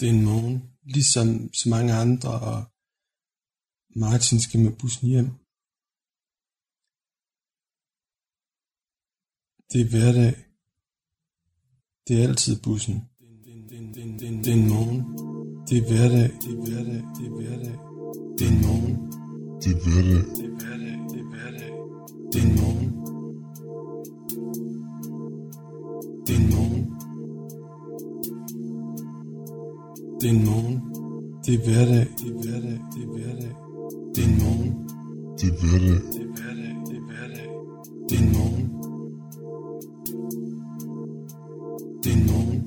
Det er en morgen, ligesom så mange andre, og Martin skal med bussen hjem. Det er hverdag. Det er altid bussen. Det er en morgen. Det er hverdag. Det er hverdag. Det er hverdag. Det er en morgen. Det er hverdag. Det er hverdag. Det er hverdag. Det er en morgen. Det er en morgen. Det er hverdag. Det er hverdag. Det er hverdag. Det er en morgen. Det er hverdag. Det er hverdag. Det er hverdag. Det er en morgen. Det er en morgen.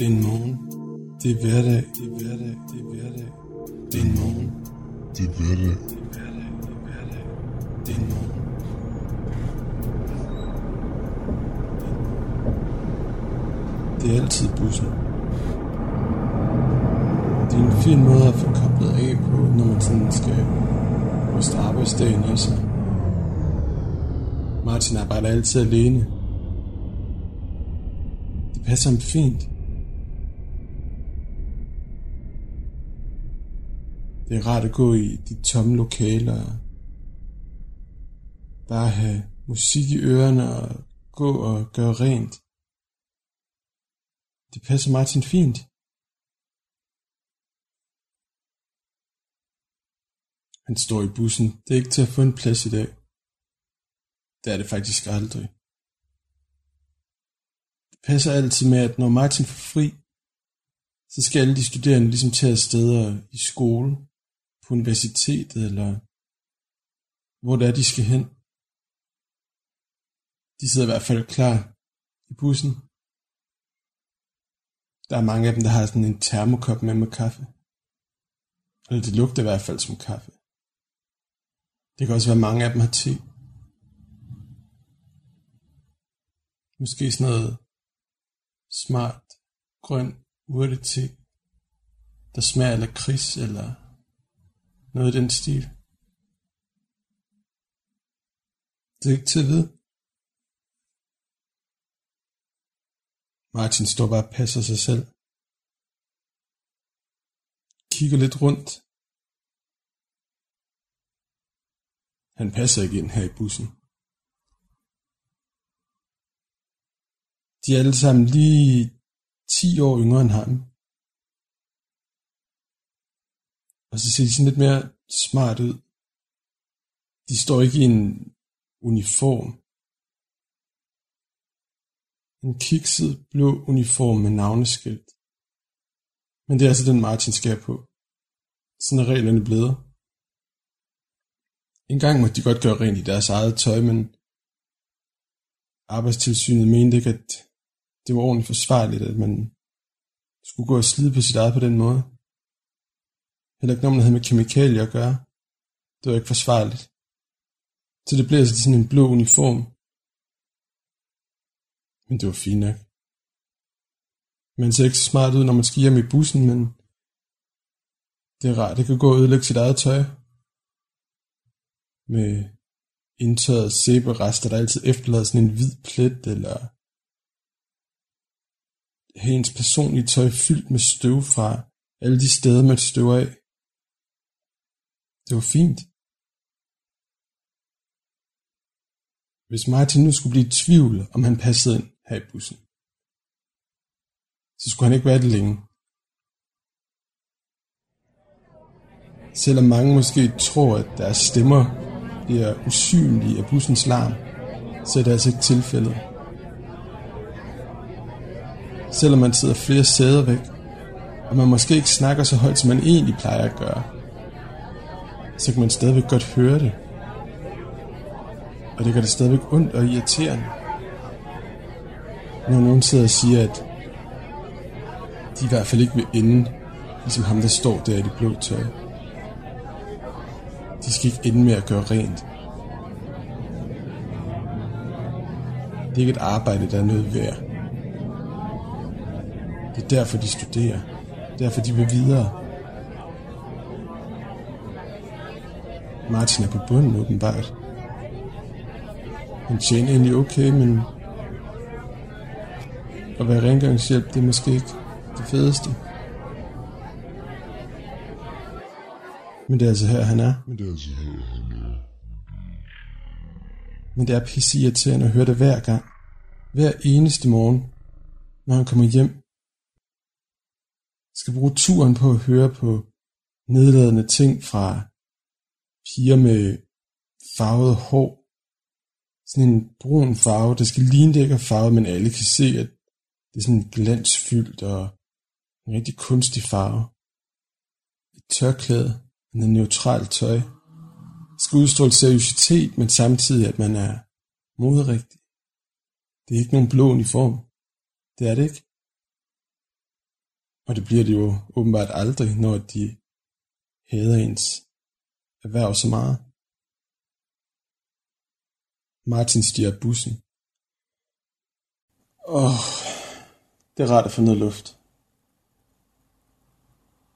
Er morgen. Det er hverdag. Det er hverdag. Det er hverdag. Er morgen. Det er er. Det er altid bussen. Det er en fin måde at få koblet af på, når man sådan skal ryste arbejdsdagen af sig. Martin arbejder altid alene. Det passer ham fint. Det er rart at gå i de tomme lokaler. Bare have musik i ørerne og gå og gøre rent. Det passer Martin fint. Han står i bussen. Det er ikke til at få en plads i dag. Det er det faktisk aldrig. Det passer altid med, at når Martin får fri, så skal alle de studerende ligesom tage steder i skole, på universitetet eller hvor det er, de skal hen. De sidder i hvert fald klar i bussen. Der er mange af dem, der har sådan en termokop med med kaffe. Eller det lugter i hvert fald som kaffe. Det kan også være, mange af dem har te. Måske sådan noget smart, grøn, urte te, der smager af lakrids eller noget i den stil. Det er ikke til at vide. Martin står bare og passer sig selv. Kigger lidt rundt. Han passer ikke ind her i bussen. De er alle sammen lige 10 år yngre end ham. Og så ser de sådan lidt mere smart ud. De står ikke i en uniform. En kikset blå uniform med navneskilt. Men det er altså den Martin skal på. Sådan er reglerne blevet. En gang måtte de godt gøre rent i deres eget tøj, men arbejdstilsynet mente ikke, at det var ordentligt forsvarligt, at man skulle gå og slide på sit eget på den måde. Heller ikke når man havde med kemikalier at gøre. Det var ikke forsvarligt. Så det blev altså sådan en blå uniform. Men det var fint nok. Man ser ikke så smart ud, når man skier med bussen, men det er rart, det kan gå og ødelægge sit eget tøj. Med indtørret sæberester, der altid efterlader sådan en hvid plet, eller have ens personlige tøj fyldt med støv fra alle de steder, man støver af. Det var fint. Hvis Martin nu skulle blive i tvivl, om han passede ind her i bussen, så skulle han ikke være det længe. Selvom mange måske tror, at deres stemmer bliver usynlige af bussens larm, så er det altså ikke tilfældet. Selvom man sidder flere sæder væk, og man måske ikke snakker så højt, som man egentlig plejer at gøre, så kan man stadigvæk godt høre det. Og det gør det stadigvæk ondt og irriterende. Når nogen sidder og siger, at de i hvert fald ikke vil ende, ligesom ham, der står der i det blå tøj. De skal ikke ende med at gøre rent. Det er ikke et arbejde, der er noget værd. Det er derfor, de studerer. Derfor, de vil videre. Martin er på bunden, åbenbart. Han tjener egentlig okay, men at være rengøringshjælp, det er måske ikke det fedeste. Men det er altså her, han er. Men det er altså her, han er. Men det er pisse irriterende at høre det hver gang. Hver eneste morgen, når han kommer hjem. Skal bruge turen på at høre på nedladende ting fra piger med farvet hår. Sådan en brun farve, der skal ligne det ikke er farve, men alle kan se, at det er sådan glansfyldt og en rigtig kunstig farve. Et tørklæde, en neutralt tøj, skal udstråle seriøsitet, men samtidig, at man er moderigtig. Det er ikke nogen blå uniform. Det er det ikke. Og det bliver det jo åbenbart aldrig, når de hader ens erhverv så meget. Martin stiger bussen. Åh, det er rart at få noget luft.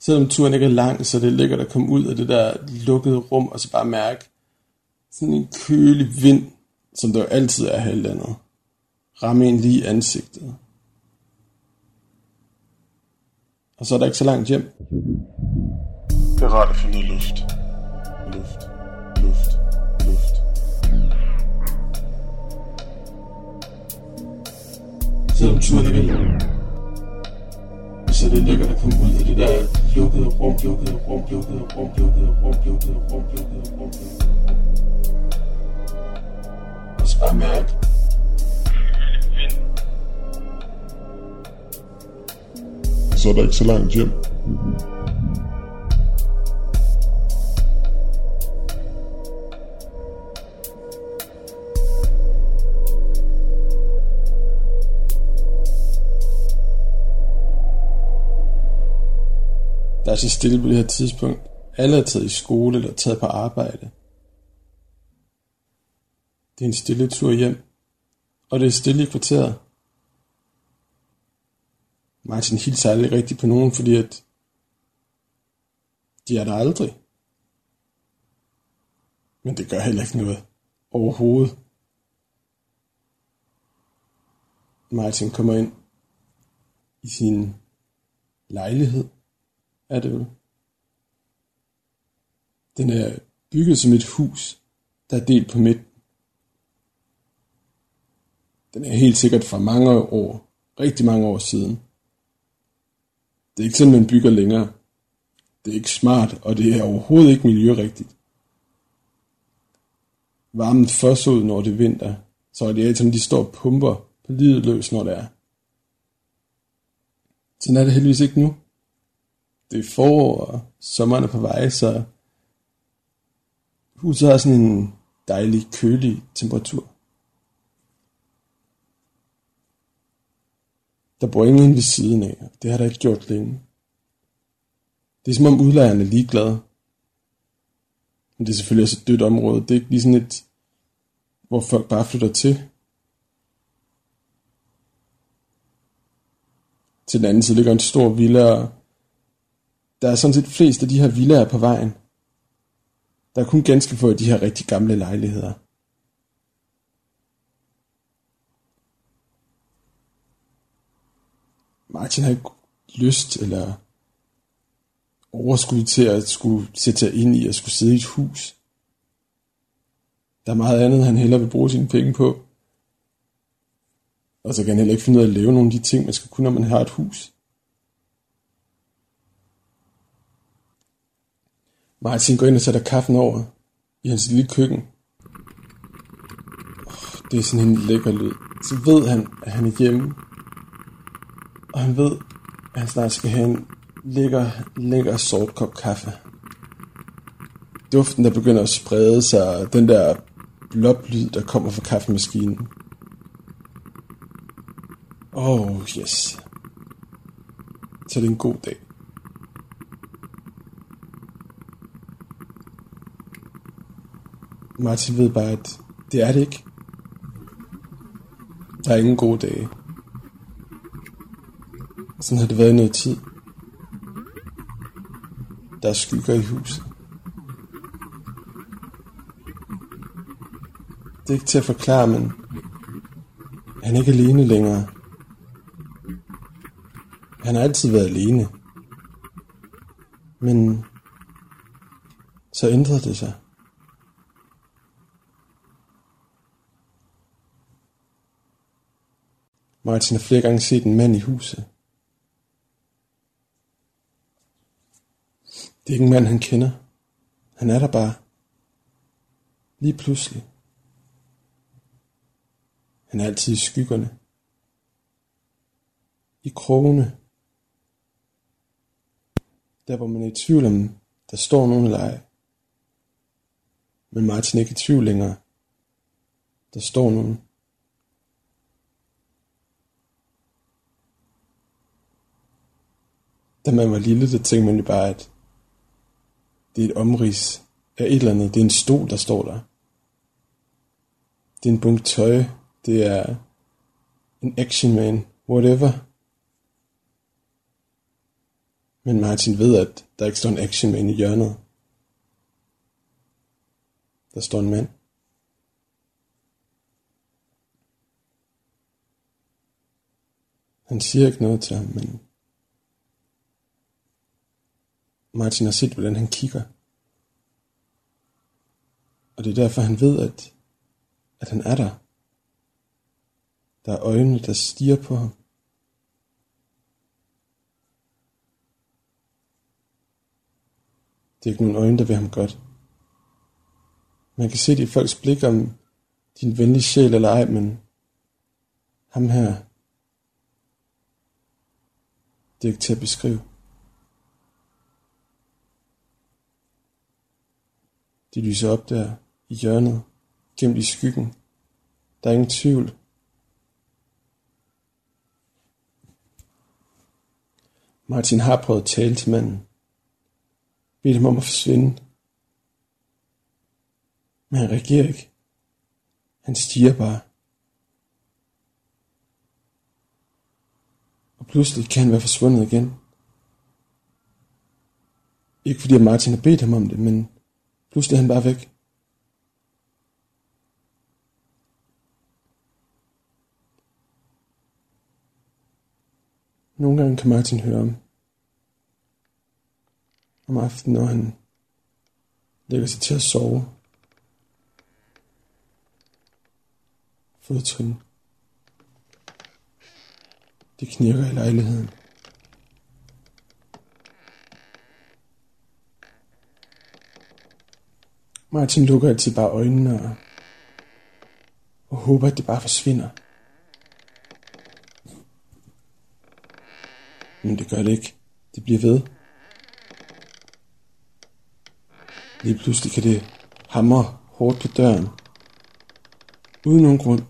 Selvom turen ikke er lang, så er det lækkert at komme ud af det der lukkede rum, og så bare mærke sådan en kølig vind, som der jo altid er her i landet. Ramme en lige i ansigtet. Og så er der ikke så langt hjem. Det er rart at få noget luft. Luft, luft, luft. Selvom turen ikke er lang, så er det lækkert at komme ud af det der lukkede rum, lukkede rum, lukkede rum, lukkede rum, lukkede rum, lukkede rum, lukkede rum. Der er så stille på det her tidspunkt. Alle er taget i skole eller taget på arbejde. Det er en stille tur hjem. Og det er stille i kvarteret. Martin hilser aldrig rigtigt på nogen, fordi at de er der aldrig. Men det gør heller ikke noget overhovedet. Martin kommer ind i sin lejlighed er det vel. Den er bygget som et hus, der er delt på midten. Den er helt sikkert fra mange år, rigtig mange år siden. Det er ikke sådan, man bygger længere. Det er ikke smart, og det er overhovedet ikke miljørigtigt. Varmen først ud, når det er vinter, så er det altid, de står og pumper på livet løs, når det er. Sådan er det heldigvis ikke nu det er forår, og sommeren er på vej, så huset har sådan en dejlig, kølig temperatur. Der bor ingen ved siden af, det har der ikke gjort længe. Det er som om udlejerne er ligeglade. Men det er selvfølgelig også et dødt område. Det er ikke lige sådan et, hvor folk bare flytter til. Til den anden side ligger en stor villa, der er sådan set flest af de her villaer på vejen. Der er kun ganske få af de her rigtig gamle lejligheder. Martin har ikke lyst eller overskud til at skulle sætte sig ind i at skulle sidde i et hus. Der er meget andet, han hellere vil bruge sine penge på. Og så kan han heller ikke finde ud af at lave nogle af de ting, man skal kunne, når man har et hus. Martin går ind og sætter kaffen over i hans lille køkken. Det er sådan en lækker lyd. Så ved han, at han er hjemme. Og han ved, at han snart skal have en lækker, lækker sort kop kaffe. Duften, der begynder at sprede sig, og den der bloblyd, der kommer fra kaffemaskinen. Oh, yes. Så det er en god dag. Martin ved bare, at det er det ikke. Der er ingen gode dage. Sådan har det været i noget tid. Der er skygger i huset. Det er ikke til at forklare, men han er ikke alene længere. Han har altid været alene. Men så ændrede det sig. Martin har flere gange set en mand i huset. Det er ikke en mand, han kender. Han er der bare. Lige pludselig. Han er altid i skyggerne. I krogene. Der hvor man er i tvivl om, der står nogen eller ej. Men Martin er ikke i tvivl længere. Der står nogen. Da man var lille, der tænkte man jo bare, at det er et omrids af et eller andet. Det er en stol, der står der. Det er en bunke tøj. Det er en action man. Whatever. Men Martin ved, at der ikke står en action man i hjørnet. Der står en mand. Han siger ikke noget til ham, men Martin har set, hvordan han kigger. Og det er derfor, han ved, at, at han er der. Der er øjne, der stiger på ham. Det er ikke nogen øjne, der vil ham godt. Man kan se det i folks blik om din venlige sjæl eller ej, men ham her, det er ikke til at beskrive. De lyser op der i hjørnet, gemt i skyggen. Der er ingen tvivl. Martin har prøvet at tale til manden. Bedt ham om at forsvinde. Men han reagerer ikke. Han stiger bare. Og pludselig kan han være forsvundet igen. Ikke fordi Martin har bedt ham om det, men Pludselig er han bare væk. Nogle gange kan Martin høre om, om aftenen, når han lægger sig til at sove. Fodtrin. Det knirker i lejligheden. Martin lukker altid bare øjnene og, og håber, at det bare forsvinder. Men det gør det ikke. Det bliver ved. Lige pludselig kan det hamre hårdt på døren. Uden nogen grund.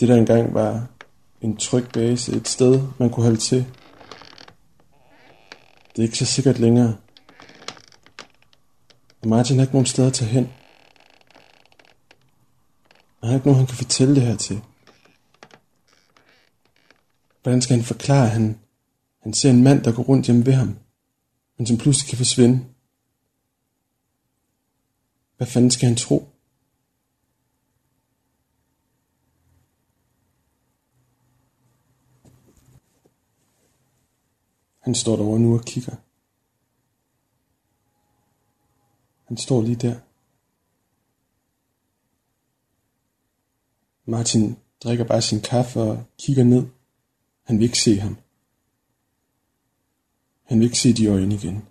Det der engang var en tryg base, et sted, man kunne holde til. Det er ikke så sikkert længere. Og Martin har ikke nogen steder at tage hen. Han har ikke nogen, han kan fortælle det her til. Hvordan skal han forklare, at han, han ser en mand, der går rundt hjemme ved ham, men som pludselig kan forsvinde? Hvad fanden skal han tro? Han står derovre nu og kigger. Han står lige der. Martin drikker bare sin kaffe og kigger ned. Han vil ikke se ham. Han vil ikke se de øjne igen.